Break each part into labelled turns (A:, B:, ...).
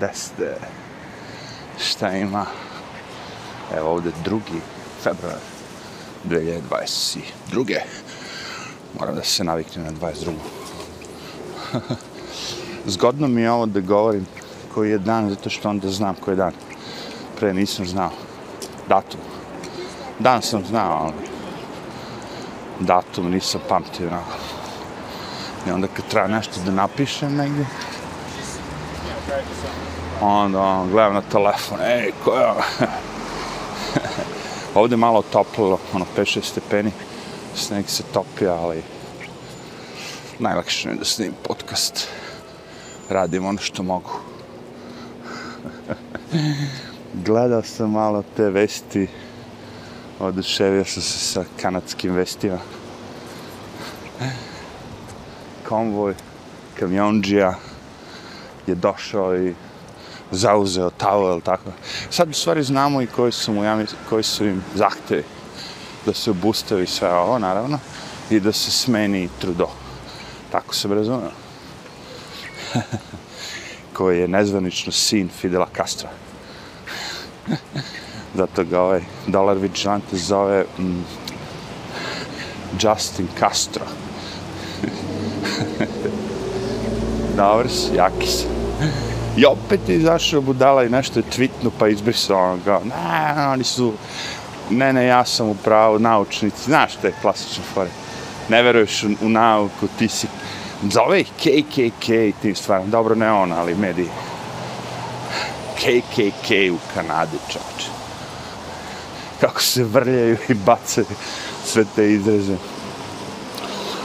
A: da ste? Šta ima? Evo ovde drugi februar 2022. Moram da se naviknem na 22. Zgodno mi je ovo da govorim koji je dan, zato što onda znam koji je dan. Pre nisam znao. Datum. Dan sam znao, ali datum nisam pamtio. I onda kad treba nešto da napišem negdje, onda on, gledam na telefon, ej, ko je Ovde Ovdje malo toplilo, ono 5-6 stepeni, sneg se topi, ali najlakše je da snim podcast. Radim ono što mogu. Gledao sam malo te vesti, oduševio sam se sa kanadskim vestima. Konvoj kamionđija je došao i zauzeo tavo, ili tako. Sad u stvari znamo i koji su, mu, ja mislim, koji su im zahtevi da se obustavi sve ovo, naravno, i da se smeni trudo. Tako se razumio. koji je nezvanično sin Fidela Castra. Zato ga ovaj dolar vigilante zove mm, Justin Castro. na ovrs, jaki si. I opet je izašao budala i nešto je tweetnu pa izbrisao ono ga, ne, oni su, ne, ne, ja sam u pravu, naučnici, znaš te klasične fore. Ne veruješ u, u nauku, ti si, zove ih KKK tim stvarima, dobro ne on, ali mediji. KKK u Kanadi, čovječe. Kako se vrljaju i bacaju sve te izreze.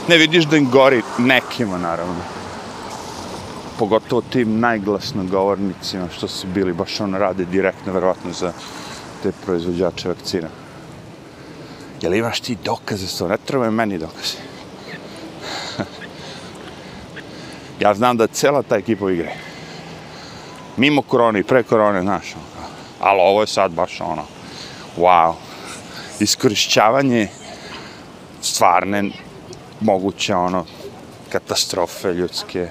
A: Ne vidiš da im gori nekima, naravno pogotovo tim najglasno govornicima što su bili, baš ono rade direktno, verovatno, za te proizvođače vakcina. Jel imaš ti dokaze za to? Ne trebaju meni dokaze. ja znam da cela ta ekipa u igre. Mimo korone i pre korone, znaš, ono ali ovo je sad baš ono, wow, iskorišćavanje stvarne moguće ono katastrofe ljudske,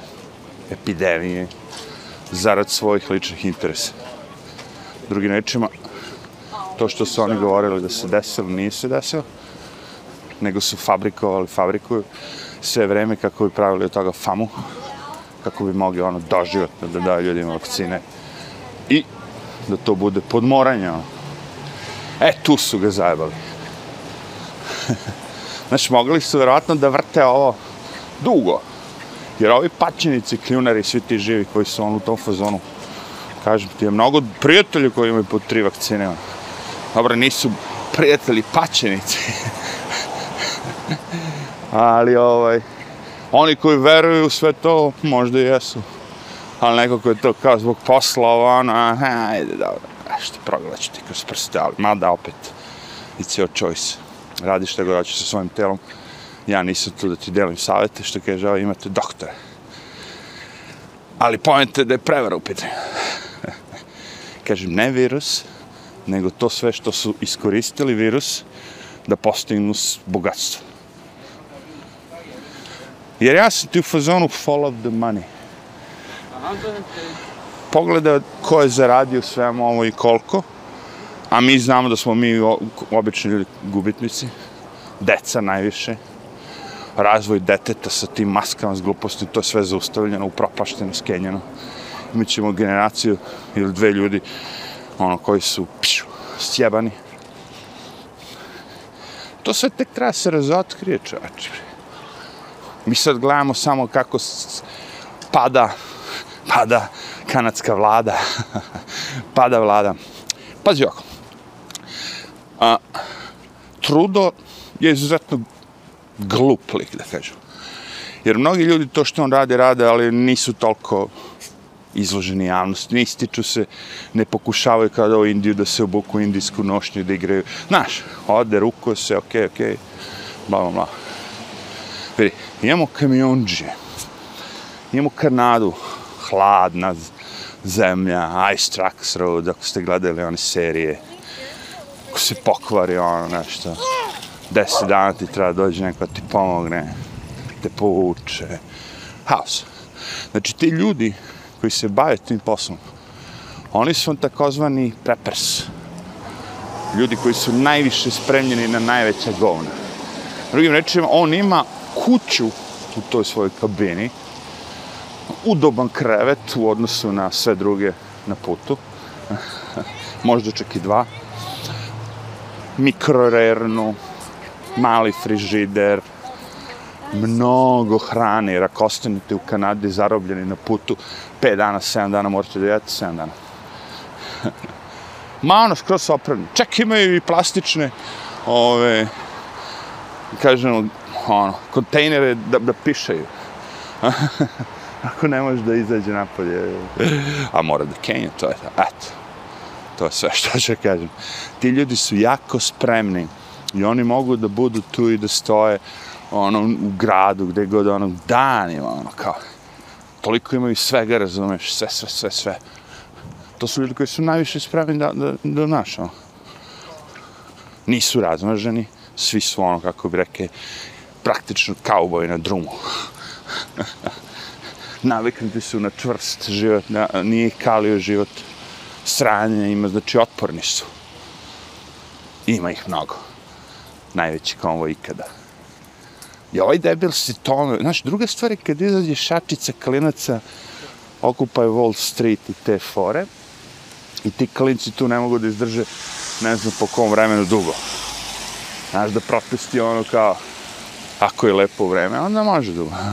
A: epidemije zarad svojih ličnih interesa. Drugim rečima, to što su oni govorili da se desilo, nije se desilo, nego su fabrikovali, fabrikuju sve vreme kako bi pravili od toga famu, kako bi mogli ono doživotno da daju ljudima vakcine i da to bude podmoranje. Ono. E, tu su ga zajebali. znači, mogli su verovatno da vrte ovo dugo, Jer ovi pačenici, kljunari, svi ti živi koji su on u tom fazonu, kažem ti, je mnogo prijatelji koji imaju po tri vakcine. Ono. Dobro, nisu prijatelji pačenici. Ali, ovaj, oni koji veruju u sve to, možda i jesu. Ali neko koji je to kao zbog posla, ono, aha, ajde, dobro, nešto, progledat ću ti kroz prste, ali mada opet, it's your choice. Radi što god hoćeš sa svojim telom ja nisam tu da ti delim savete, što kaže, ovo imate doktore. Ali pojente da je prevara u pitanju. Kažem, ne virus, nego to sve što su iskoristili virus da postignu bogatstvo. Jer ja sam ti u fazonu follow the money. Pogledaj ko je zaradio svemu ovo i koliko, a mi znamo da smo mi obični ljudi gubitnici, deca najviše, razvoj deteta sa tim maskama s gluposti, to je sve zaustavljeno, upropašteno, skenjeno. Mi ćemo generaciju ili dve ljudi ono, koji su pšu, sjebani. To sve tek treba se razotkrije, čovječe. Mi sad gledamo samo kako pada, pada kanadska vlada, pada vlada. Pazi ovako. A, Trudo je izuzetno glup lik, da kažem. Jer mnogi ljudi to što on rade, rade, ali nisu toliko izloženi javnosti, ne ističu se, ne pokušavaju kada u Indiju da se obuku indijsku nošnju da igraju. Znaš, ode, ruko se, okej, okay, okej, okay, bla, bla, bla. Vidi, imamo kamionđe, imamo Kanadu, hladna zemlja, Ice Trucks Road, ako ste gledali one serije, ako se pokvari ono nešto deset dana ti treba dođe neko ti pomogne, te povuče. Haos. Znači, ti ljudi koji se bave tim poslom, Oni su takozvani preppers. Ljudi koji su najviše spremljeni na najveća govna. Drugim rečima, on ima kuću u toj svojoj kabini, udoban krevet u odnosu na sve druge na putu, možda čak i dva, mikrorernu, mali frižider, mnogo hrane, jer ako ostanete u Kanadi zarobljeni na putu, 5 dana, 7 dana morate da jedete 7 dana. Ma ono, skroz opravljeno. Čak imaju i plastične, ove, kažemo, ono, kontejnere da, da pišaju. Ako ne može da izađe napolje. A mora da kenja, to je to. Eto. To je sve što ću kažem. Ti ljudi su jako spremni i oni mogu da budu tu i da stoje ono, u gradu, gde god, ono, danima, ono, kao, toliko imaju svega, razumeš, sve, sve, sve, sve. To su ljudi koji su najviše spremni da, da, da naš, ono. Nisu razmaženi, svi su, ono, kako bi reke, praktično kauboj na drumu. Naviknuti su na čvrst život, na, nije kalio život sranja ima, znači otporni su. Ima ih mnogo. Najveći konvoj ikada. I ovaj debil se tome, znaš, druga stvar je kad izađe šačica klinaca, okupaju Wall Street i te fore, i ti klinci tu ne mogu da izdrže, ne znam po kom vremenu dugo. Znaš, da protesti ono kao, ako je lepo vreme, onda može dugo.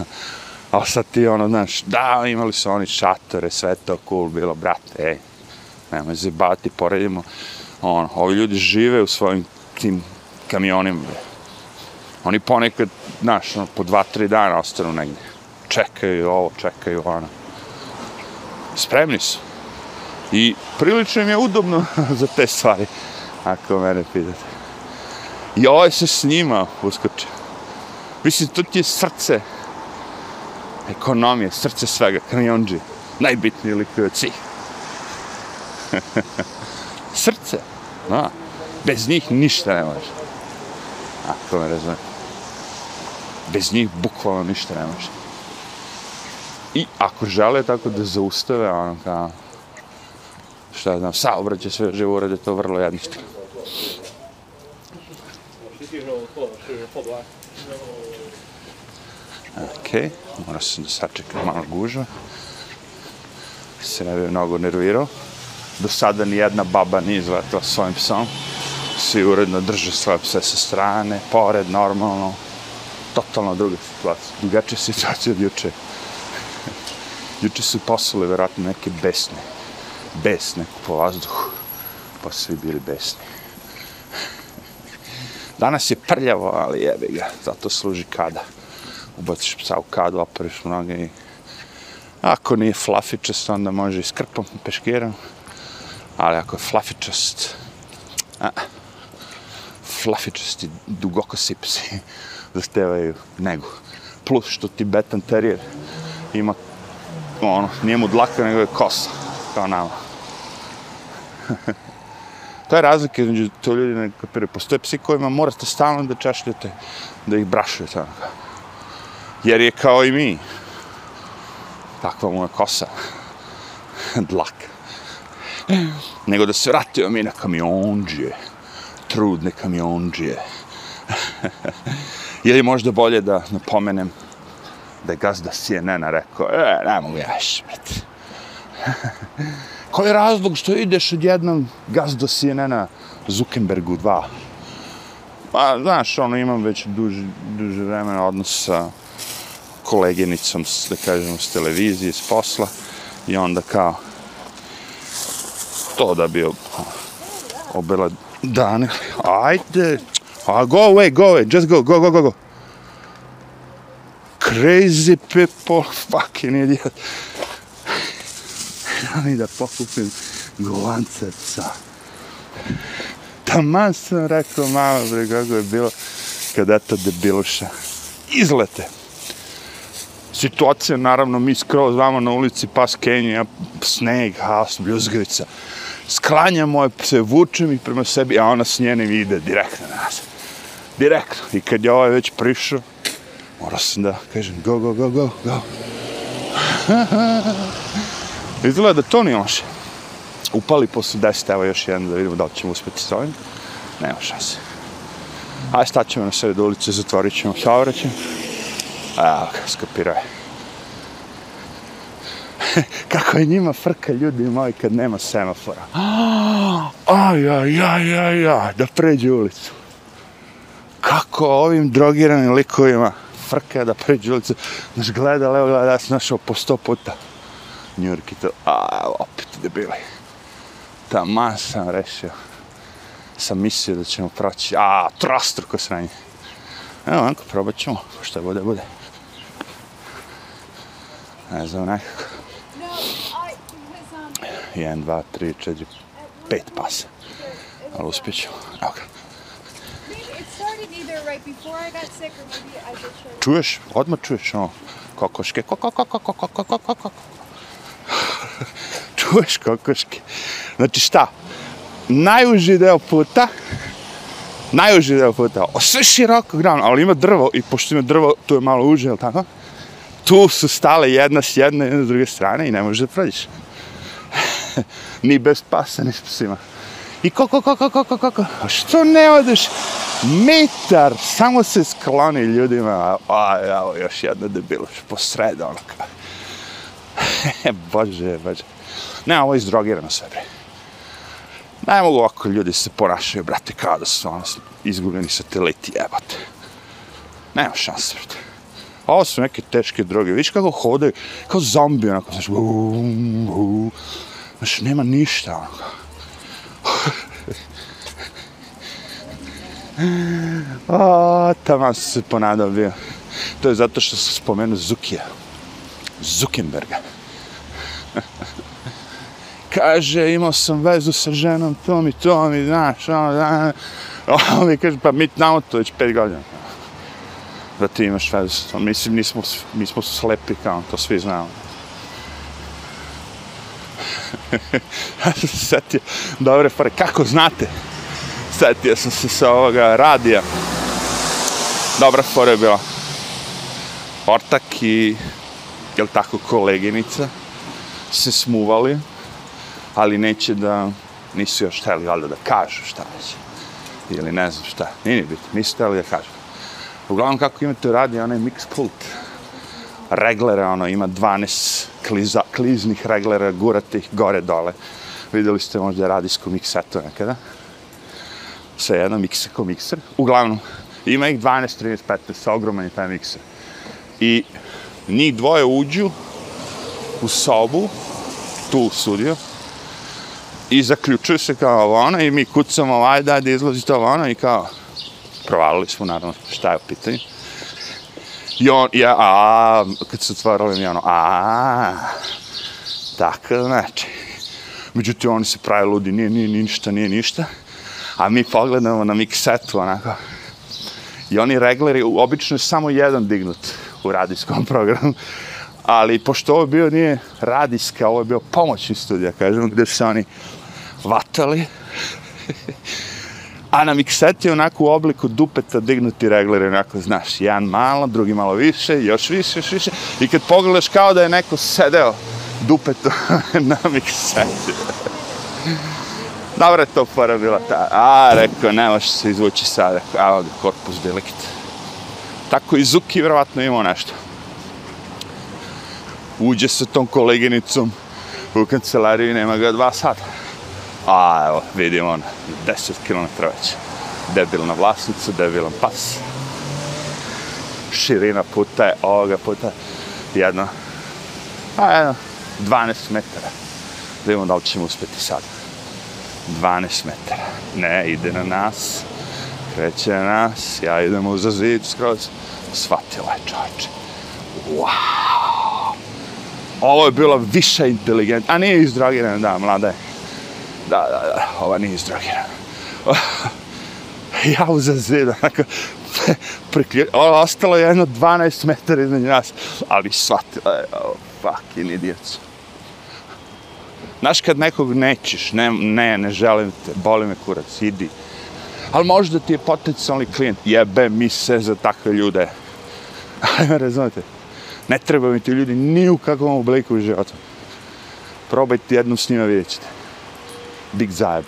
A: A sad ti ono, znaš, da, imali su oni šatore, sve to cool bilo, brate, ej, nemoj se bati, poredimo, ono, ovi ljudi žive u svojim tim kamionima, Oni ponekad, znaš, ono, po dva, tri dana ostanu negdje. Čekaju ovo, čekaju ono. Spremni su. I prilično im je udobno za te stvari, ako mene pitate. I ovaj se s njima uskoče. Mislim, to ti je srce ekonomije, srce svega, kamionđi. Najbitniji lik od svih. srce, da. Bez njih ništa ne može. Ako me razumije. bez njih bukvalno ništa ne može. I ako žele tako da zaustave, ono kao, šta znam, saobraće sve živo urede, to vrlo jednostavno. Ok, mora se da sačekam malo gužva. Se ne bi mnogo nervirao. Do sada ni jedna baba nije izletila svojim psom. Svi uredno drže svoje pse sa strane, pored, normalno totalno druga situacija. Drugačija situacija od juče. juče su poslali verovatno neke besne. Besne po vazduhu. Pa su svi bili besni. Danas je prljavo, ali jebe ga. Zato služi kada. Ubaciš psa u kadu, operiš mnoge i... Ako nije flafičast, onda može i s krpom, peškirom. Ali ako je flafičast... A, flafičasti dugokosi psi zahtevaju nego. Plus što ti betan terijer ima, ono, nije mu dlaka, nego je kosa, kao nama. to je razlika između to ljudi ne kapiraju. Postoje psi kojima morate stalno da češljate, da ih brašujete. onako. Jer je kao i mi. Takva mu je kosa. dlaka. Nego da se vratio mi na kamionđe Trudne kamionđije. Ili možda bolje da napomenem da je gazda CNN-a rekao, e, ne mogu ja šmet. Koji je razlog što ideš odjednom gazdo CNN-a Zuckerbergu 2? Pa, znaš, ono, imam već duže, duže vremena odnos sa koleginicom, da kažemo, s televizije, s posla, i onda kao, to da bi obela dane, ajde, A go away, go away, just go, go, go, go, go. Crazy people, fucking idiot. Ani da pokupim glanceca. Taman sam rekao malo, bre, kako je bilo, kada eto debiluša. Izlete. Situacija, naravno, mi skroz vamo na ulici, pas Kenija, sneg, haos, bljuzgavica. Sklanjamo je, se vučem i prema sebi, a ona s njenim ide direktno na nas direktno. I kad je ovaj već prišao, morao sam da kažem go, go, go, go, go. Izgleda da to nije loše. upali posle 10, evo još jedan da vidimo da li ćemo uspjeti s ovim. Nema šanse. Ajde, staćemo na sred ulice, zatvorit ćemo saobraćaj. Evo ga, skapirao je. Kako je njima frka ljudi moji kad nema semafora. Aj, aj, aj, aj, aj, da pređe ulicu. Kako ovim drogiranim likovima frka da pređe ulicu. Znaš, gleda, levo, gleda, ja sam našao po sto puta. Njurki to, a, opet debili. Taman sam rešio. Sam mislio da ćemo proći. A, trostruko sranje. Evo, onako, probat ćemo. Što bude, bude. Ne znam, nekako.
B: No, I because um
A: 1, 2, 3, 4, 5 pasa. Ali uspjet ćemo. Evo ga.
B: maybe it started either right before I got sick or maybe I.
A: Čuješ? Odmah čuješ ono. Kokoške. Koko. Čuješ kokoške. Znači šta? Najuži deo puta, najuži deo puta, sve široko gran, ali ima drvo i pošto ima drvo, tu je malo uže, jel tako? Tu su stale jedna s jedne, jedna s druge strane i ne možeš da prođeš. ni bez pasa, ni s psima. I kako, kako, kako, kako, a što ne odeš metar, samo se skloni ljudima, a, a evo još jedna debiluš, po sred, ono kao. bože, bože. Ne, ovo je izdrogirano sve, bre. Ne mogu ovako ljudi se ponašaju, brate, kao da su ono izgubljeni sateliti, jebate. Nema šanse, brate. Ovo su neke teške droge. Viš kako hode, kao zombi, onako, znaš, bum, bum. Znaš, nema ništa, onako. A, tamo sam se ponadao bio. To je zato što sam spomenuo Zukija. Zuckerberga. Kaže, imao sam vezu sa ženom, tom i tom i znaš, ono, da, ono mi kaže, pa mi znamo to već pet godina. Da ti imaš veze sa tom. Mislim, nismo, mi smo slepi kao, to svi znamo. Sjetio, setio, dobre pare, kako znate? Setio sam se sa ovoga radija. Dobra fora je bila. Ortak i, jel tako, koleginica se smuvali, ali neće da, nisu još hteli, valjda, da kažu šta će. Ili ne znam šta, nije ni bitno, nisu hteli da kažu. Uglavnom, kako imate radi onaj mix pult, reglere, ono, ima 12 kliza, kliznih reglera, gurate ih gore dole. Videli ste možda radijsku miksetu nekada. Sve jedno, mikser ko mikser. Uglavnom, ima ih 12, 13, 15, ogroman je taj mikser. I njih dvoje uđu u sobu, tu u studio, i zaključuju se kao ovo ono, i mi kucamo, ajde, ajde, izlazi to ovo ono, i kao, provalili smo, naravno, šta je u pitanju. I on, ja, a, kad se otvarali mi ono, a, tako znači. Međutim, oni se pravi ludi, nije, nije ništa, nije ništa. A mi pogledamo na miksetu, onako. I oni regleri, obično je samo jedan dignut u radijskom programu. Ali pošto ovo bio nije radijska, ovo je bio pomoćni studija, kažem, gdje su se oni vatali. A na mikseti onako u obliku dupeta dignuti reglere, onako, znaš, jedan malo, drugi malo više, još više, još više. I kad pogledaš kao da je neko sedeo dupeto na mikseti. Dobra je to fora bila ta. A, rekao, ne može se izvući sad. Rekao, evo ga, korpus delikt. Tako i Zuki vjerovatno imao nešto. Uđe sa tom koleginicom u kancelariju i nema ga dva sata. A, evo, vidimo on, 10 km već. Debilna vlasnica, debilan pas. Širina puta je ovoga puta jedno, a jedno, 12 metara. Da vidimo da li ćemo uspjeti sad. 12 metara. Ne, ide na nas. Kreće na nas. Ja idem uza zid skroz. Svatila je čovječe. Wow! Ovo je bila više inteligentna. A nije izdrogirana, da, mlada je. Da, da, da, ova nije izdrogirana. ja uzem zid, onako, priključ... Ostalo je jedno 12 metara između nas, ali shvatila je, oh, fucking idiot. Znaš kad nekog nećeš, ne, ne, ne želim te, boli me kurac, idi. Ali možda ti je potencijalni klijent, jebe mi se za takve ljude. Ajme, razumete? Ne treba mi ti ljudi ni u kakvom obliku u životu. Probajte jednom s njima, vidjet ćete. Big zajeb.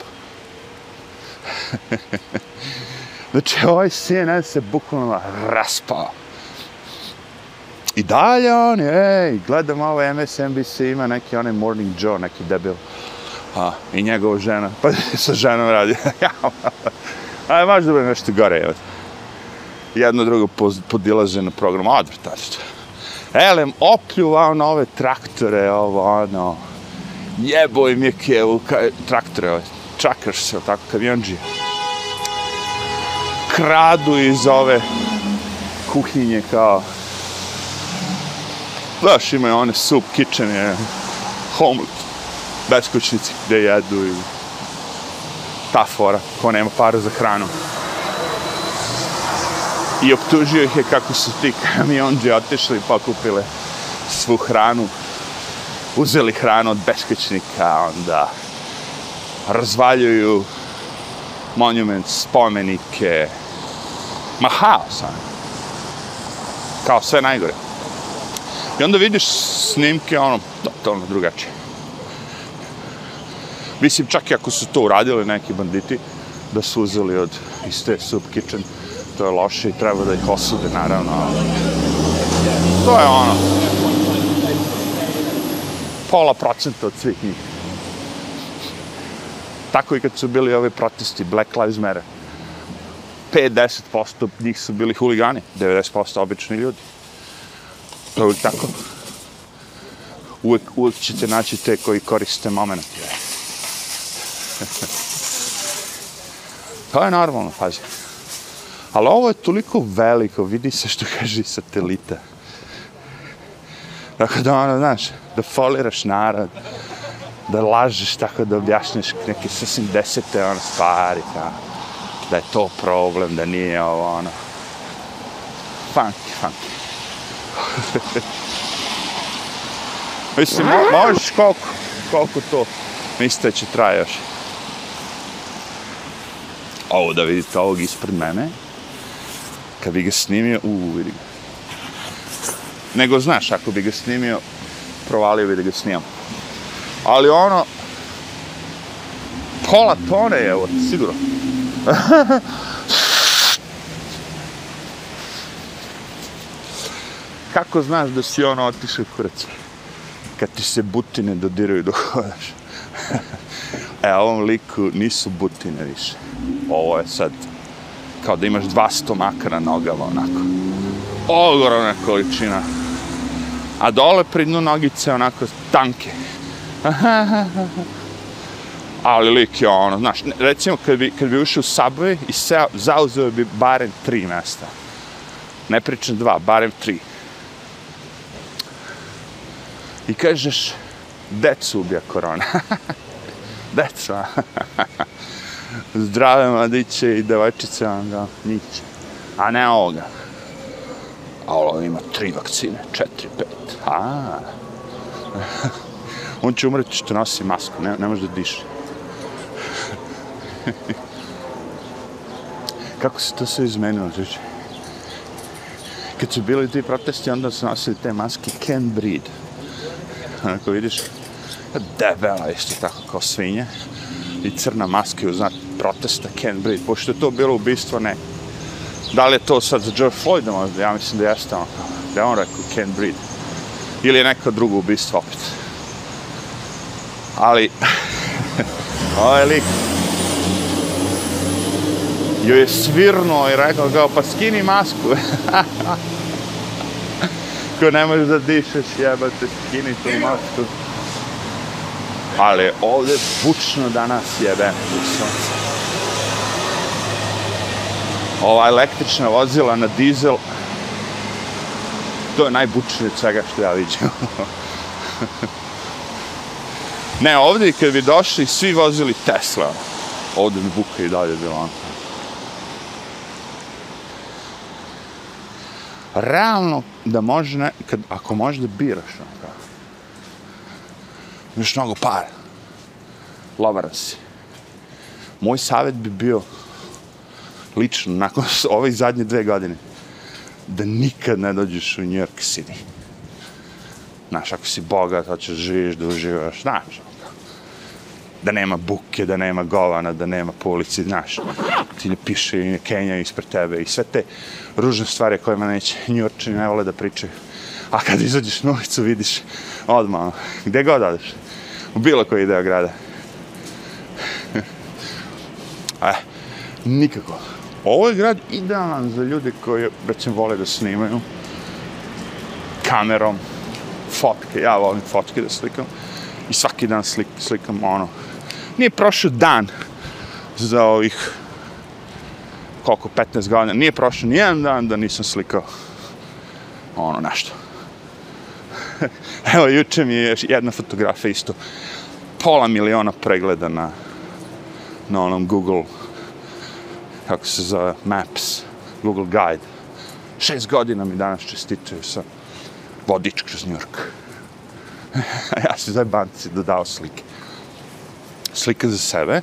A: znači, ovaj CNN se bukvalno raspao. I dalje on, ej, gledam ovo MSNBC, ima neki onaj Morning Joe, neki debil. A, I njegova žena, pa sa ženom radi. Aj, možda bi nešto gore, evo. Jedno drugo podilaze na program, advertised. Elem, opljuvao na ove traktore, ovo, ono, jebo im je kevu, traktore, ove, čakaš se, tako, kamionđije. Kradu iz ove kuhinje, kao, Znaš, imaju one soup kitchen, je, home, beskućnici gde jedu i ta fora, ko nema para za hranu. I optužio ih je kako su ti kamionđe otišli pa kupile svu hranu. Uzeli hranu od beskućnika, onda razvaljuju monument, spomenike. Ma haos, ono. kao sve najgore. I onda vidiš snimke, ono, totalno drugačije. Mislim, čak i ako su to uradili neki banditi, da su uzeli od iste soup kitchen, to je loše i treba da ih osude, naravno. To je ono, pola procenta od svih njih. Tako i kad su bili ove protesti Black Lives Matter. 5-10% njih su bili huligani, 90% obični ljudi. To je uvijek tako. Uvijek, uvijek ćete naći te koji koriste moment. to je normalno, pazi. Ali ovo je toliko veliko, vidi se što kaže satelita. Tako da ono, znaš, da foliraš narod, da lažeš tako da objašnješ neke sasvim desete ono, stvari, ka, da je to problem, da nije ovo ono. Funky, funky. Mislim, mo možeš koliko, koliko to mislite će traje još. Ovo da vidite ovog ispred mene. Kad bi ga snimio, uuu, vidi ga. Nego, znaš, ako bi ga snimio, provalio bi da ga snimam. Ali ono, pola tone je, evo, sigurno. kako znaš da si ono otišao kurac? Kad ti se butine dodiraju dok hodaš. e, ovom liku nisu butine više. Ovo je sad kao da imaš dva stomaka na nogama, onako. Ogromna količina. A dole pri dnu nogice, onako, tanke. Ali lik je ono, znaš, recimo kad bi, kad bi ušao u Subway i se, zauzeo bi barem tri mesta. Ne pričam dva, barem tri i kažeš decu ubija korona. Deca. Zdrave mladiće i devojčice, onda niće. A ne ovoga. A ovo ima tri vakcine, četiri, pet. A. On će umreti što nosi masku, ne, ne može da diše. Kako se to sve izmenilo, znači? Kad su bili ti protesti, onda su nosili te maske Ken Breed ako vidiš, debela isto tako kao svinje i crna maska u znak protesta Ken Breed, pošto je to bilo ubistvo ne. Da li je to sad za George Floyda možda? Ja mislim da jeste ono, da je on rekao can't breathe. Ili je neko drugo ubistvo opet. Ali, ovaj lik, joj je svirno i rekao kao, pa skini masku. ko ne možeš da dišeš, jebate, skini tu masku. Ali ovdje bučno danas jebe u sunce. Ova električna vozila na dizel, to je najbučnije od svega što ja vidim. ne, ovdje kad bi došli, svi vozili Tesla. Ovdje bi buka i dalje bila ono. realno da može, ne, kad, ako može da biraš, ono imaš mnogo para, lovaran si. Moj savjet bi bio, lično, nakon ove zadnje dve godine, da nikad ne dođeš u New York City. Znaš, ako si bogat, hoćeš živiš, da uživaš, znaš, ono. da nema buke, da nema govana, da nema polici, znaš, ti ne piše i kenja ispred tebe i sve te ružne stvari kojima neće njurčini ne vole da pričaju. A kad izađeš na ulicu vidiš odmah, ono, gde god odeš, u bilo koji deo grada. e, nikako. Ovo je grad idealan za ljude koji, recimo, vole da snimaju kamerom, fotke, ja volim fotke da slikam i svaki dan slik, slikam ono. Nije prošao dan za ovih koliko, 15 godina, nije prošao nijedan dan da nisam slikao ono nešto. Evo, juče mi je jedna fotografija isto pola miliona pregleda na, na onom Google kako se zove, Maps, Google Guide. Šest godina mi danas čestitaju sa vodič kroz New York. ja se zove banci dodao slike. Slika za sebe,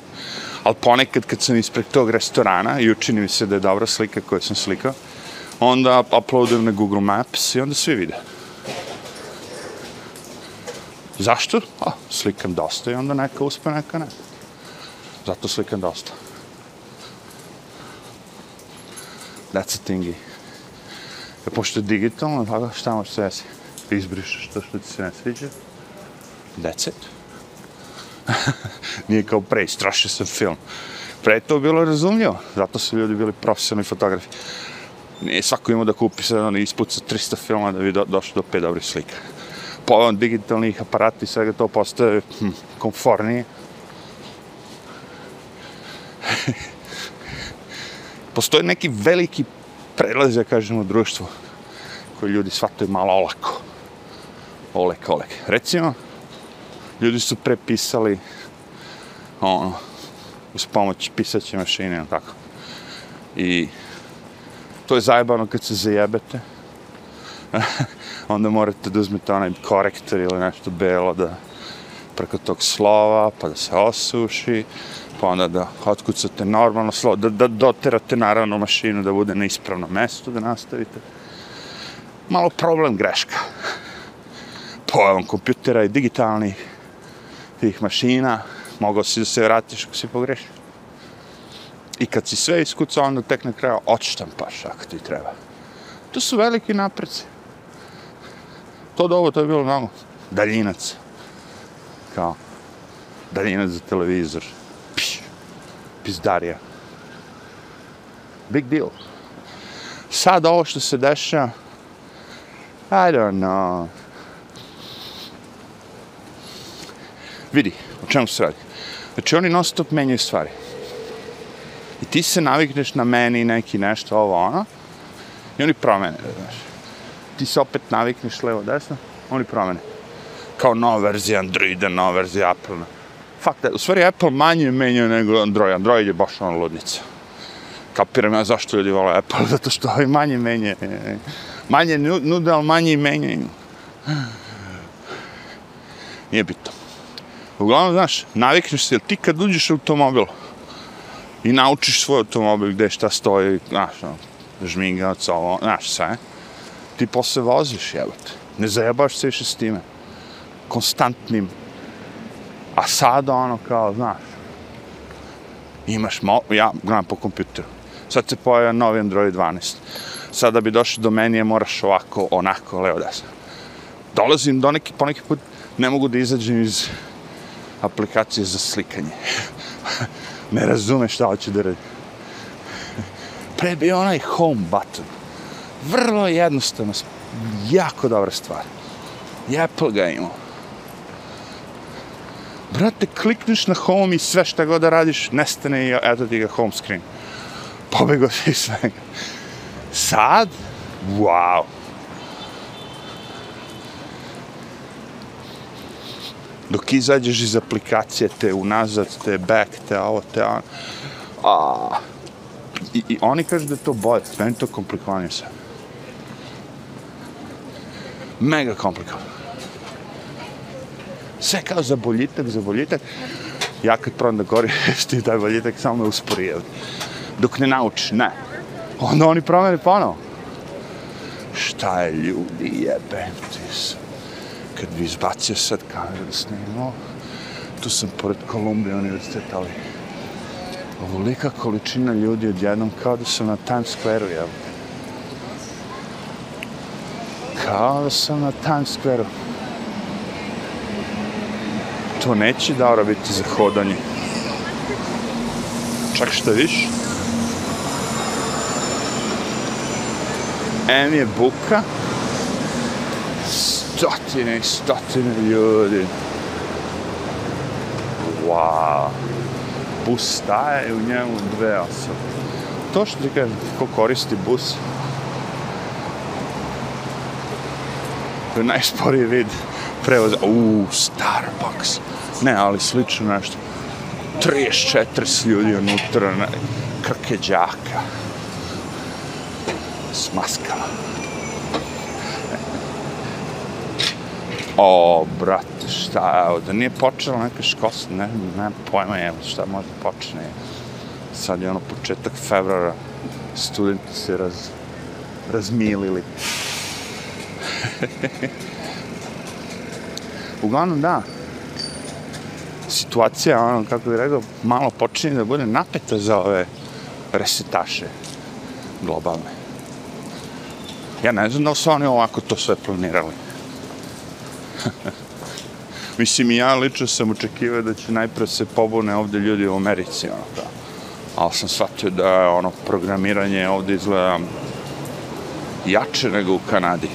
A: ali ponekad kad sam ispred tog restorana i učini mi se da je dobra slika koju sam slikao, onda uploadujem na Google Maps i onda svi vide. Zašto? A, slikam dosta i onda neka uspe, neka ne. Zato slikam dosta. That's a thingy. Ja, pošto je digitalno, pa šta možeš sve si? Izbrišeš to što ti se ne sviđa. That's it. Nije kao pre, strašio sam film. Pre je to bilo razumljivo, zato su ljudi bili profesionalni fotografi. Nije svako imao da kupi se ono, ispuca 300 filma da bi do, došlo do pet dobrih slika. Po ovom digitalnih aparata i svega to postaje hm, konfornije. Postoje neki veliki prelaz, ja kažem, u društvu koji ljudi shvataju malo olako. Olek, olek. Recimo, ljudi su prepisali ono, uz pomoć pisaće mašine, tako. I to je zajebano kad se zajebete. onda morate da uzmete onaj korektor ili nešto belo da preko tog slova, pa da se osuši, pa onda da otkucate normalno slovo, da, da doterate naravno mašinu da bude na ispravnom mestu, da nastavite. Malo problem greška. Pojavom kompjutera i digitalnih tih mašina, mogao si da se vratiš ako si pogrešio. I kad si sve iskucao, onda tek na kraju odštampaš ako ti treba. To su veliki napreci. To do to je bilo mnogo. Daljinac. Kao, daljinac za televizor. Pizdarija. Big deal. Sad ovo što se dešava, I don't know. Vidi, o čemu se radi. Znači, oni non stop menjaju stvari. I ti se navikneš na meni neki nešto, ovo, ono, i oni promene, znaš. Ti se opet navikneš levo, desno, oni promene. Kao nova verzija Androida, nova verzija Apple. Fakt u stvari Apple manje menjaju nego Android. Android je baš ono ludnica. Kapiram ja zašto ljudi vole Apple, zato što ovi manje menje. Manje nude, ali manje menjaju. Nije bitno. Uglavnom, znaš, navikneš se, ti kad uđeš u automobil i naučiš svoj automobil gde šta stoji, znaš, no, žmingac, ovo, znaš, sve, ti posle voziš, jebate. Ne zajebaš se više s time. Konstantnim. A sada, ono, kao, znaš, imaš, mo ja gledam po kompjuteru. Sad se pojavio novi Android 12. Sada bi došli do menije, moraš ovako, onako, levo, desno. Dolazim do neki, poneki put, ne mogu da izađem iz aplikacije za slikanje. ne razume šta hoće da radi. Pre bi onaj home button. Vrlo jednostavno, jako dobra stvar. I Apple ga imao. Brate, klikneš na home i sve šta god da radiš, nestane i eto ti ga home screen. Pobego si svega. Sad, wow. dok izađeš iz aplikacije, te unazad, te back, te ovo, te ono. A, i, I oni kažu da je to bolje, meni to komplikovanje sve. Mega komplikovano. Sve kao za boljitak, za boljitak. Ja kad probam da što taj boljitak, samo me uspori. Dok ne nauči, ne. Onda oni promene ponovo. Šta je ljudi, jebem ti se kad bi izbacio sad kameru da snimao, tu sam pored Kolumbije univerziteta, ali ovolika količina ljudi odjednom kao da sam na Times Square-u, jel? Kao da sam na Times Square-u. To neće dobro biti za hodanje. Čak šta viš? M je buka. Stotine i stotine ljudi. Wow. Bus staje u njemu dve osobe. To što ti kažem, ko koristi bus, to je najsporiji vid prevoza. Uuu, Starbucks. Ne, ali slično nešto. 34 ljudi unutra, ne, krke džaka. maskama. O, brate, šta, evo, da nije počela neka školska, ne, ne pojma, evo, šta možda počne. Sad je ono početak februara, studenti se raz, razmilili. Uglavnom, da, situacija, ono, kako bih rekao, malo počinje da bude napeta za ove resetaše globalne. Ja ne znam da li su oni ovako to sve planirali. Mislim, ja lično sam očekivao da će najpre se pobune ovde ljudi u Americi, ono, da. Ali sam shvatio da ono programiranje ovde izgleda jače nego u Kanadi.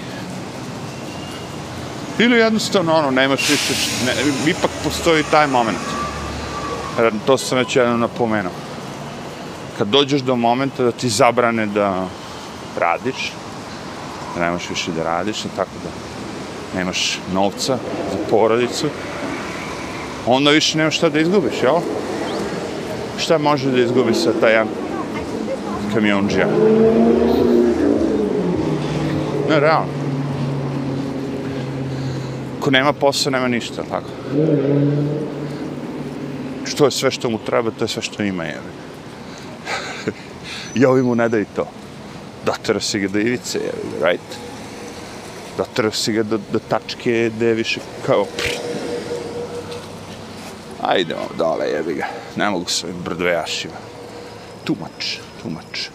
A: Ili jednostavno, ono, nemaš više, ne, ipak postoji taj moment. To sam već jednom napomenuo. Kad dođeš do momenta da ti zabrane da radiš, da nemaš više da radiš, tako da nemaš novca za porodicu, onda više nemaš šta da izgubiš, jel? Šta može da izgubi sa taj jedan kamionđija? Ne, realno. Ko nema posao, nema ništa, tako? Što je sve što mu treba, to je sve što ima, jebe. I ovi mu ne daju to. Dotero si ga do ivice, jebe, right? Dotero si ga do, do tačke gde je više kao... Ajdemo dole, jebi ga. Ne mogu s ovim brdvejašima. Tumač, tumač.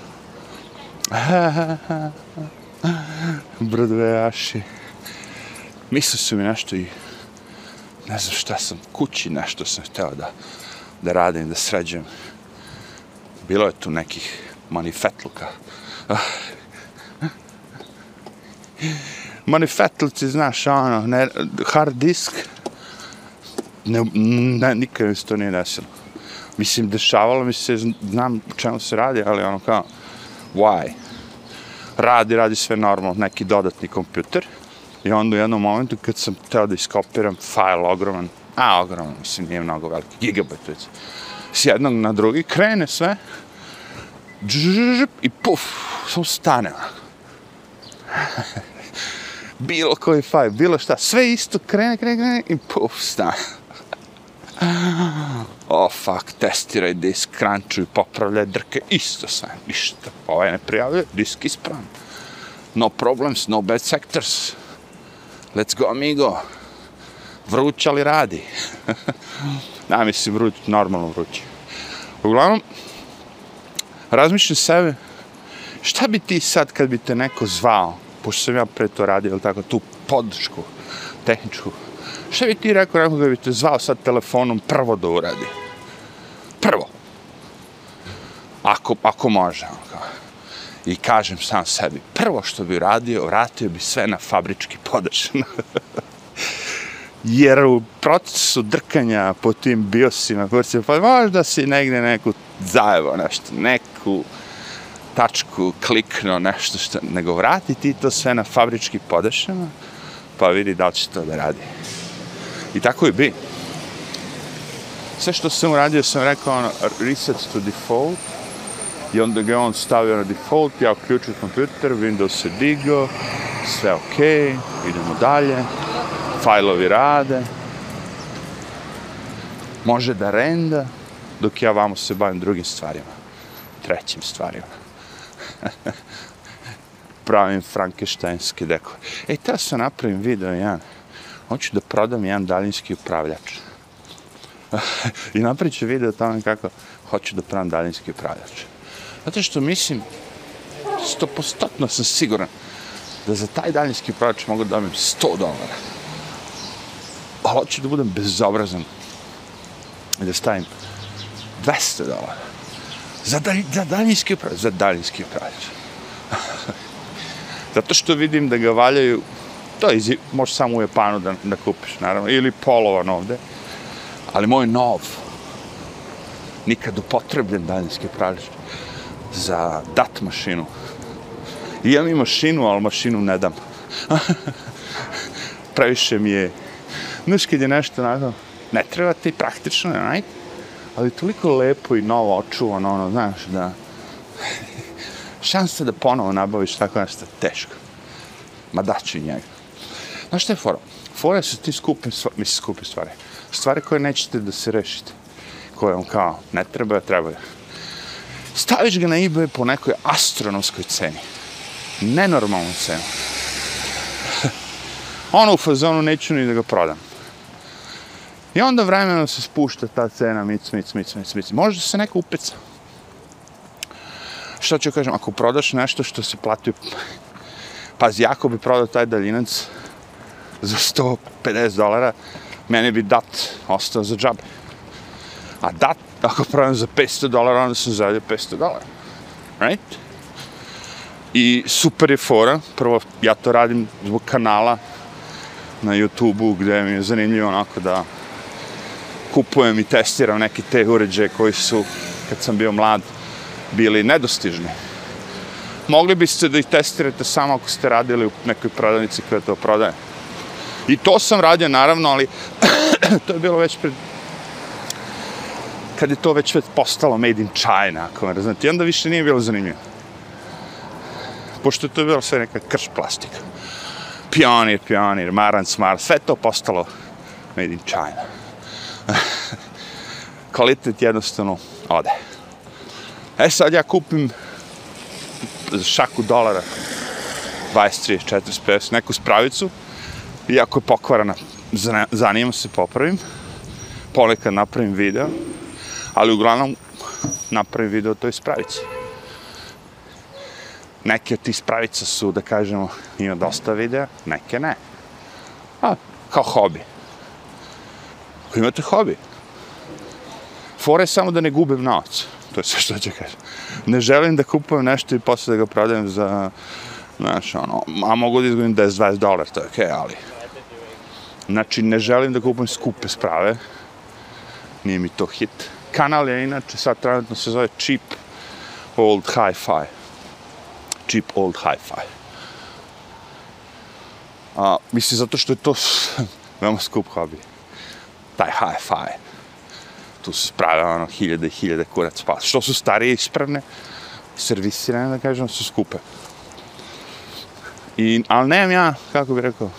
A: brdvejaši. Mislio su mi nešto i ne znam šta sam, kući nešto sam htio da, da radim, da sređem. Bilo je tu nekih manifetluka. Ah. Manifetluci, znaš, ono, ne, hard disk, ne, ne, nikad mi se to nije desilo. Mislim, dešavalo mi se, znam čemu se radi, ali ono kao, why? Radi, radi sve normalno, neki dodatni kompjuter, I onda u jednom momentu kad sam teo da iskopiram fajl ogroman, a ogroman, mislim, nije mnogo veliki, gigabajt već, s jednog na drugi, krene sve, džžžžžžž, i puf, sam stane. bilo koji fajl, bilo šta, sve isto, krene, krene, krene, i puf, stane. oh, fuck, testiraj disk, krančuj, popravljaj drke, isto sve, ništa, ovaj ne prijavljuje, disk ispravan. No problems, no bad sectors. Let's go, amigo. Vruć, ali radi? da, mislim, vruć, normalno vruće. Uglavnom, razmišljam sebe, šta bi ti sad kad bi te neko zvao, pošto sam ja pre to radio, ili tako, tu podršku, tehničku, šta bi ti rekao neko da bi te zvao sad telefonom prvo da uradi? Prvo. Ako, ako može. Ono kao i kažem sam sebi, prvo što bi radio, vratio bi sve na fabrički podršan. Jer u procesu drkanja po tim biosima, pa možda si negde neku zajevo nešto, neku tačku klikno nešto što, nego vrati ti to sve na fabrički podešama, pa vidi da li će to da radi. I tako i bi. Sve što sam uradio sam rekao ono, reset to default, I onda ga on stavio na default, ja uključio kompjuter, Windows se digao, sve ok, idemo dalje, fajlovi rade, može da renda, dok ja vamo se bavim drugim stvarima, trećim stvarima. Pravim frankensteinski dekor. Ej, ta sam napravim video jedan, hoću da prodam jedan daljinski upravljač. I napravit ću video tamo kako hoću da pravim daljinski upravljač. Zato što mislim, stopostotno sam siguran da za taj daljinski upravljač mogu da dobijem 100 dolara. Ali hoću da budem bezobrazan i da stavim 200 dolara. Za, dalj, za daljinski upravljač, za daljinski upravljač. Zato što vidim da ga valjaju, to je, izi- možeš samo u Japanu da, da kupiš, naravno, ili polovan ovde, ali moj nov, nikad upotrebljen daljinski upravljač za dat mašinu. I Imam i mašinu, ali mašinu ne dam. Previše mi je, znaš kad je nešto, nadam, ne treba ti praktično, ne, ali toliko lepo i novo očuvano, ono, znaš, da šansa da ponovo nabaviš tako nešto teško. Ma daću njega. Znaš šta je fora? Fora su ti skupe, stvari, mislim skupe stvari. Stvari koje nećete da se rešite. Koje vam kao ne treba, treba. Staviš ga na eBay po nekoj astronomskoj ceni. Nenormalnu cenu. ono u fazonu neću ni da ga prodam. I onda vremenom se spušta ta cena, mic, mic, mic, mic, mic. Možda se neko upeca. Što ću kažem, ako prodaš nešto što se plati, pazi, jako bi prodao taj daljinac za 150 dolara, meni bi dat ostao za džabe. A dat, ako prodam za 500 dolara, onda sam zaradio 500 dolara. Right? I super je fora, prvo ja to radim zbog kanala na YouTube-u gdje mi je zanimljivo onako da kupujem i testiram neke te uređaje koji su, kad sam bio mlad, bili nedostižni. Mogli biste da ih testirate samo ako ste radili u nekoj prodavnici koja to prodaje. I to sam radio naravno, ali to je bilo već pred kad je to već postalo made in China, ako me razumete. I onda više nije bilo zanimljivo. Pošto to bilo sve neka krš plastika. Pionir, pionir, maran, smar, sve to postalo made in China. Kvalitet jednostavno ode. E sad ja kupim za šaku dolara 23, 40, 50 neku spravicu iako je pokvarana zanimam se, popravim. Ponekad napravim video, ali uglavnom napravim video to toj spravici. Neke od tih spravica su, da kažemo, ima dosta videa, neke ne. A, kao hobi. Ako imate hobi, Fore samo da ne gubim novac. To je sve što ću kažem. Ne želim da kupujem nešto i posle da ga prodajem za, znaš, ono, a mogu da izgledim 10-20 dolara, to je okej, okay, ali... Znači, ne želim da kupujem skupe sprave. Nije mi to hit. Kanal je inače sad trenutno se zove Cheap Old Hi-Fi. Cheap Old Hi-Fi. A, mislim, zato što je to veoma skup hobi. Taj Hi-Fi tu se sprave ono hiljade i hiljade kurac pas. što su starije ispravne servisirane da kažem su skupe I, ali nemam ja kako bih rekao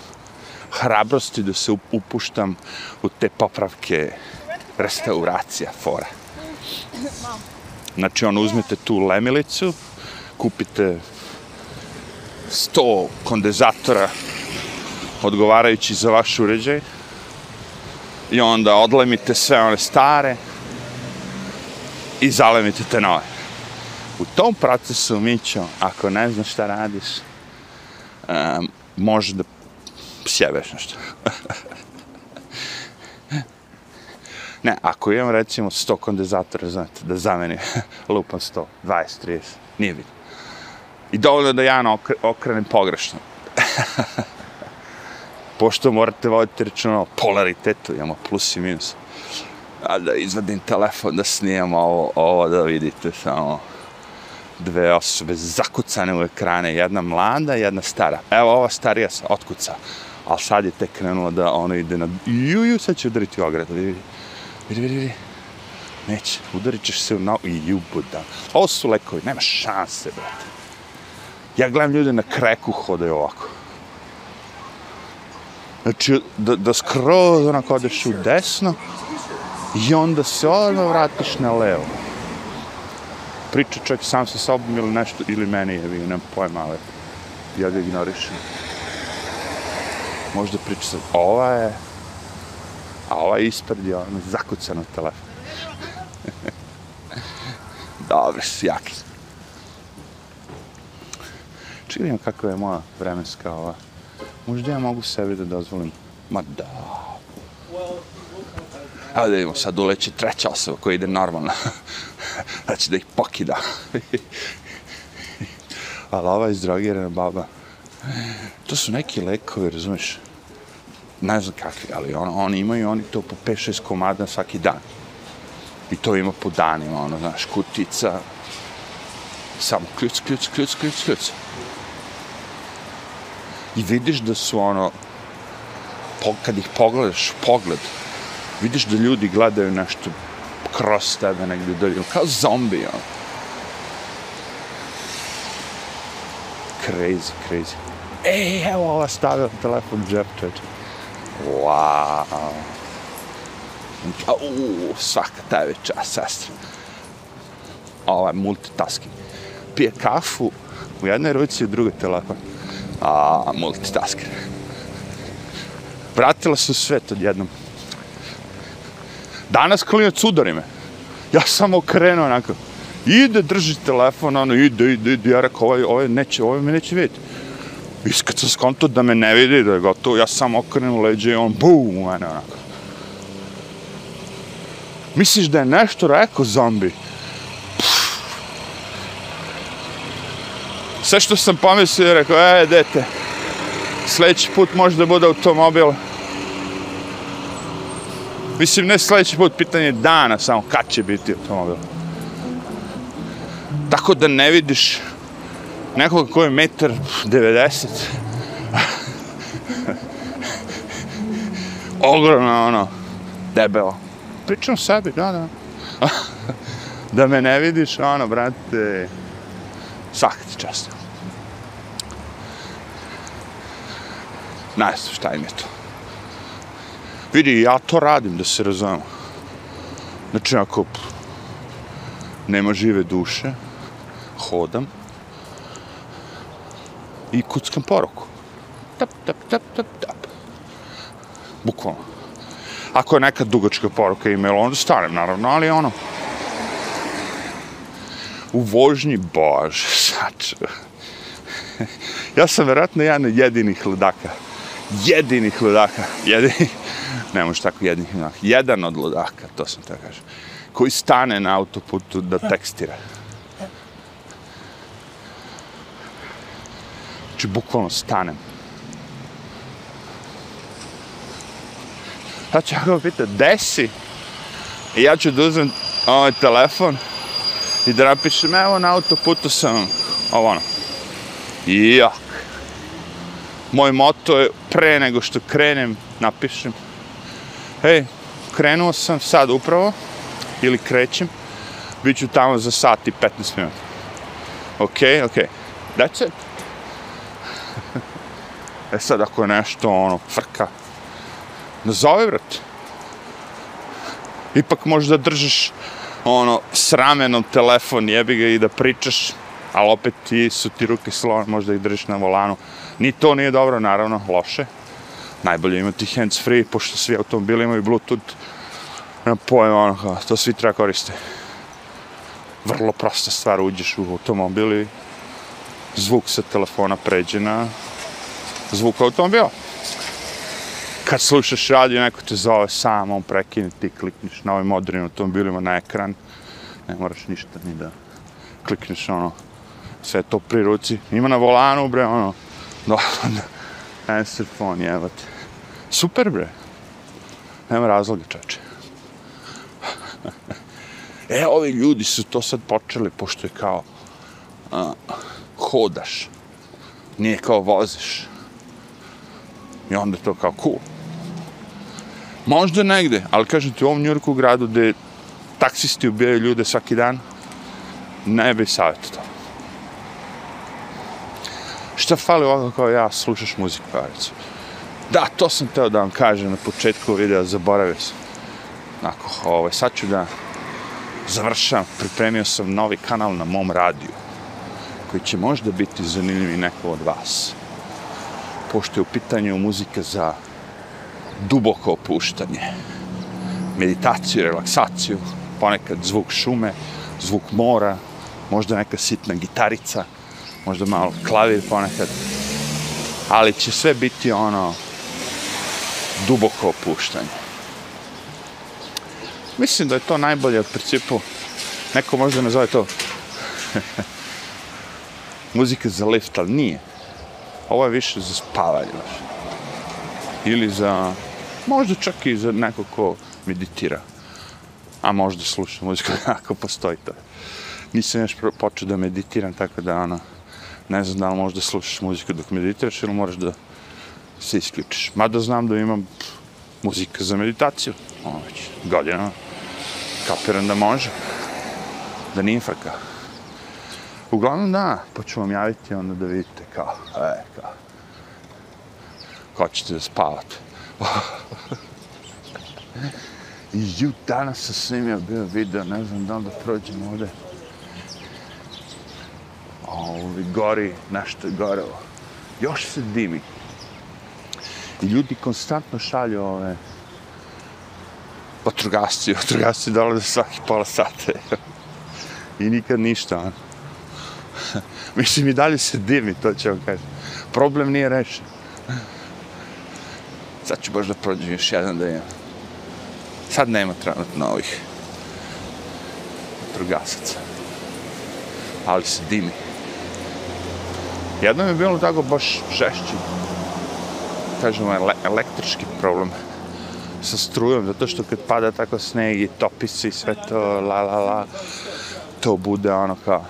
A: hrabrosti da se upuštam u te popravke restauracija fora znači ono uzmete tu lemilicu kupite 100 kondenzatora odgovarajući za vaš uređaj i onda odlemite sve one stare i zalemite te nove. U tom procesu, Mićo, ako ne znaš šta radiš, um, može da sjebeš nešto. ne, ako imam recimo 100 kondenzatora, znate, da zamenim lupam 100, 20, 30, nije bitno. I dovoljno da ja okrenem pogrešno pošto morate voditi računa o polaritetu, imamo plus i minus. A da izvadim telefon, da snimam ovo, ovo da vidite samo dve osobe zakucane u ekrane, jedna mlada, jedna stara. Evo, ova starija se otkuca, ali sad je tek krenulo da ono ide na... Ju, ju, sad će udariti u vidite vidi, vidi, vidi. Neće, udarit ćeš se u nao... I buda. Ovo su lekovi, nema šanse, brate. Ja gledam ljude na kreku hodaju ovako. Znači, da, da skroz onako odeš u desno i onda se odmah vratiš na levo. Priča čovjek sam sa sobom ili nešto, ili meni je, nemam pojma, ali ja ga ignorišem. Možda priča sa, ova je A ovaj ispred je ono zakucan u telefon. Dobro, sjaki. jaki. Čekaj je moja vremenska ova. Možda ja mogu sebi da dozvolim. Ma da. Evo da vidimo, sad uleće treća osoba koja ide normalno. znači da ih pokida. Ali ova izdrogirana baba. To su neki lekovi, razumiješ? Ne znam kakvi, ali on, oni imaju oni to po 5-6 komada svaki dan. I to ima po danima, ono, znaš, kutica. Samo kljuc, kljuc, kljuc, kljuc, kljuc. I vidiš da su ono, po, kad ih pogledaš, pogled, vidiš da ljudi gledaju nešto kroz tebe negdje dolje, kao zombi, ono. Crazy, crazy. Ej, evo ova stavila telefon džep, čeče. Wow. Uuu, svaka tebi čast, sestra. Ovaj, je multitasking. Pije kafu u jednoj ruci i u drugoj telefon. A, multitasker. Vratila se u svet odjednom. Danas klinac udari me. Ja sam okrenuo onako. Ide, drži telefon, ono, ide, ide, ide. Ja rekao, ovaj, ovaj, neće, ovaj me neće vidjeti. I kad sam skonto da me ne vidi, da je gotovo, ja sam okrenuo leđe i on, bum, u mene onako. Misliš da je nešto rekao zombi? Pff. Sve što sam pomislio je rekao, e, dete, sljedeći put može da bude automobil. Mislim, ne sljedeći put, pitanje dana samo kad će biti automobil. Tako da ne vidiš nekoga koji je metar 90. Ogromno ono, debelo. Pričam sebi, da, da. da me ne vidiš, ono, brate, svaka ti čast. Znam šta im je to. Vidi, ja to radim, da se razumemo. Znači, ako nema žive duše, hodam i kuckam poruku. Tap, tap, tap, tap, tap. Bukvalno. Ako je neka dugačka poruka e-mail, onda stanem, naravno, ali ono... U vožnji, bože, sač... ja sam vjerojatno jedan od jedinih ludaka. Jedinih ludaka. Jedini... Ne možeš tako jedinih ludaka. Jedan od ludaka, to sam te kažem. Koji stane na autoputu da tekstira. Znači, bukvalno stanem. Ja ću ga pitati, gde si? I ja ću da uzmem ovaj telefon i da napišem, evo na autoputu sam, ovo ono. Jak. Moj moto je, pre nego što krenem, napišem, hej, krenuo sam sad upravo, ili krećem, bit ću tamo za sat i 15 minuta. Ok, ok. That's it e sad, ako je nešto, ono, frka, nazove, brate. Ipak možeš da držiš, ono, s ramenom telefon, jebi ga i da pričaš, ali opet ti su ti ruke slone, možda ih držiš na volanu. Ni to nije dobro, naravno, loše. Najbolje imati hands free, pošto svi automobili imaju bluetooth. na pojma, ono, to svi treba koristiti. Vrlo prosta stvar, uđeš u automobil i zvuk sa telefona pređe na zvuk automobila kad slušaš radio, neko te zove sam, on prekine, ti klikniš na ovim modernim automobilima na ekran, ne moraš ništa ni da klikneš, ono, sve to pri ruci. Ima na volanu, bre, ono, do, answer phone, jebate. Super, bre. Nema razloga, čače. e, ovi ljudi su to sad počeli, pošto je kao, a, hodaš, nije kao voziš. I onda to kao cool. Možda negde, ali kažem ti u ovom Njurku gradu gde taksisti ubijaju ljude svaki dan, ne bi savjeto to. Šta fali ovako kao ja, slušaš muziku, kao recimo. Da, to sam teo da vam kažem na početku videa, zaboravio sam. Onako, ovaj, sad ću da završam, pripremio sam novi kanal na mom radiju, koji će možda biti zanimljiv i neko od vas. Pošto je u pitanju muzika za duboko opuštanje. meditaciju, relaksaciju, ponekad zvuk šume, zvuk mora, možda neka sitna gitarica, možda malo klavir ponekad, ali će sve biti ono duboko opuštanje. Mislim da je to najbolje u principu, neko možda nazove to muzika za lift, ali nije. Ovo je više za spavanje. Baš. Ili za, možda čak i za neko ko meditira. A možda sluša muziku, ako postoji to. Nisam još počeo da meditiram, tako da ono, ne znam da li možda slušaš muziku dok meditiraš ili moraš da se isključiš. Mada znam da imam muzika za meditaciju, ono već godinama. Kapiram da može, da nije frka. Uglavnom da, pa ću vam javiti onda da vidite kao, e, kao, kao ćete da spavate. I ju, danas sam snimio bio video, ne znam da li da prođem ovde. Ovi gori, nešto je gorelo. Još se dimi. I ljudi konstantno šalju ove vatrogasci, vatrogasci dolaze svaki pola sata. I nikad ništa, ono. Mislim, i dalje se dimi, to će vam kažem. Problem nije rešen. Sad ću baš da prođem još jedan da imam. Sad nema trenutno ovih trugasaca. Ali se dimi. Jedno je bilo tako baš žešći. Kažemo, ovaj ele električki problem sa strujom, zato što kad pada tako sneg i topi se i sve to, la la la, to bude ono kao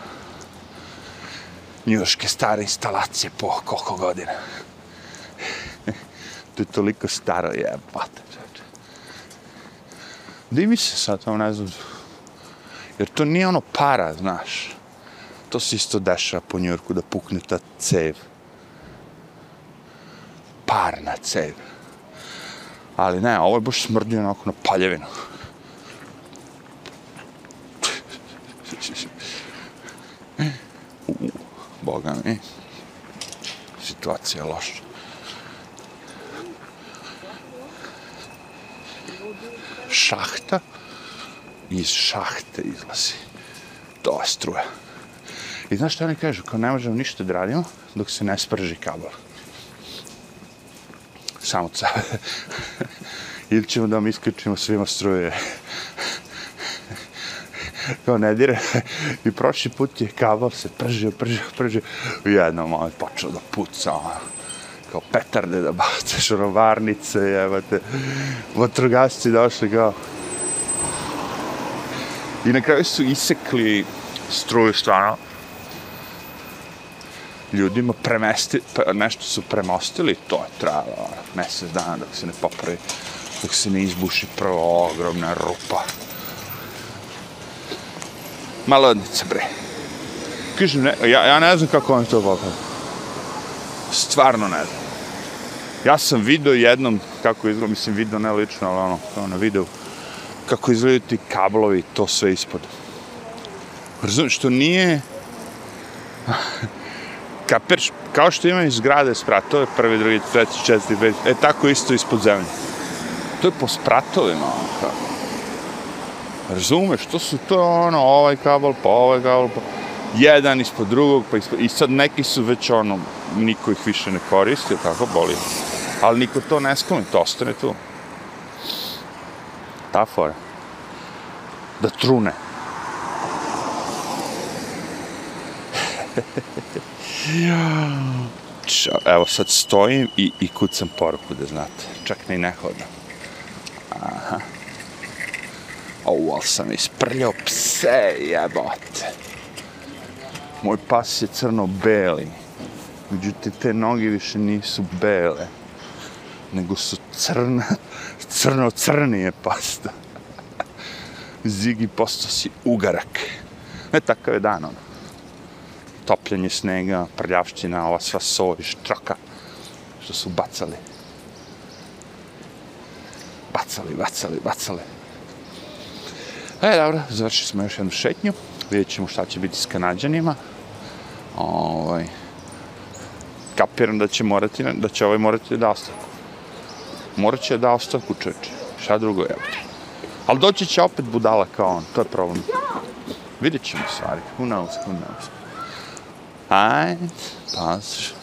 A: njuške stare instalacije po koliko godina. to je toliko staro jebate. Divi se sad, ono ne znam, jer to nije ono para, znaš. To se isto dešava po Njurku da pukne ta cev. Parna cev. Ali ne, ovo je baš smrdi onako na paljevinu. Boga mi. Situacija je loša. Šahta. Iz šahte izlazi. To je struja. I znaš što oni kažu? Kao ne možemo ništa da radimo dok se ne sprži kabel samo od sebe. Ili ćemo da vam isključimo svima struje. Kao ne dire. I prošli put je kabel se pržio, pržio, pržio. I jednom je počeo da puca. Ono. Kao petarde da bace šrovarnice, ono, jebate. Vatrogasci došli kao. I na kraju su isekli struju stvarno ljudima premesti, nešto su premostili, to je trajalo ono, mjesec dana dok se ne popravi, dok se ne izbuši prva ogromna rupa. Malodnica, bre. Kažem, ne, ja, ja ne znam kako on to pokazao. Stvarno ne znam. Ja sam vidio jednom kako izgleda, mislim vidio ne lično, ali ono, kao na videu, kako izgledaju ti kablovi, to sve ispod. Razumiješ, što nije kapiraš, kao što imaju zgrade spratove, prvi, drugi, treći, četiri, peti, e tako isto ispod zemlje. To je po spratovima, ono, kao. Razumeš, to su to, ono, ovaj kabel, pa ovaj kabel, pa jedan ispod drugog, pa ispod, i sad neki su već, ono, niko ih više ne koristi, tako boli. Ali niko to ne skloni, to ostane tu. Ta fora. Da trune. Ja. Evo sad stojim i, i kucam poruku da znate. Čak ne i ne hodam. Aha. Ovo, ali sam isprljao pse, jebote. Moj pas je crno-beli. Međutim, te noge više nisu bele. Nego su crna, crno-crni je pasta. Zigi postao si ugarak. Ne takav je dan, ono topljenje snega, prljavština, ova sva soj, štroka što su bacali. Bacali, bacali, bacali. E, dobro, završili smo još jednu šetnju. Vidjet ćemo šta će biti s kanadjanima. Ovaj, kapiram da će morati, da će ovaj morati da ostavku. Morat će da ostavku, čovječe. Šta drugo je? Ali doći će opet budala kao on, to je problem. Vidjet ćemo stvari, who knows, who knows. Ajde, paziš.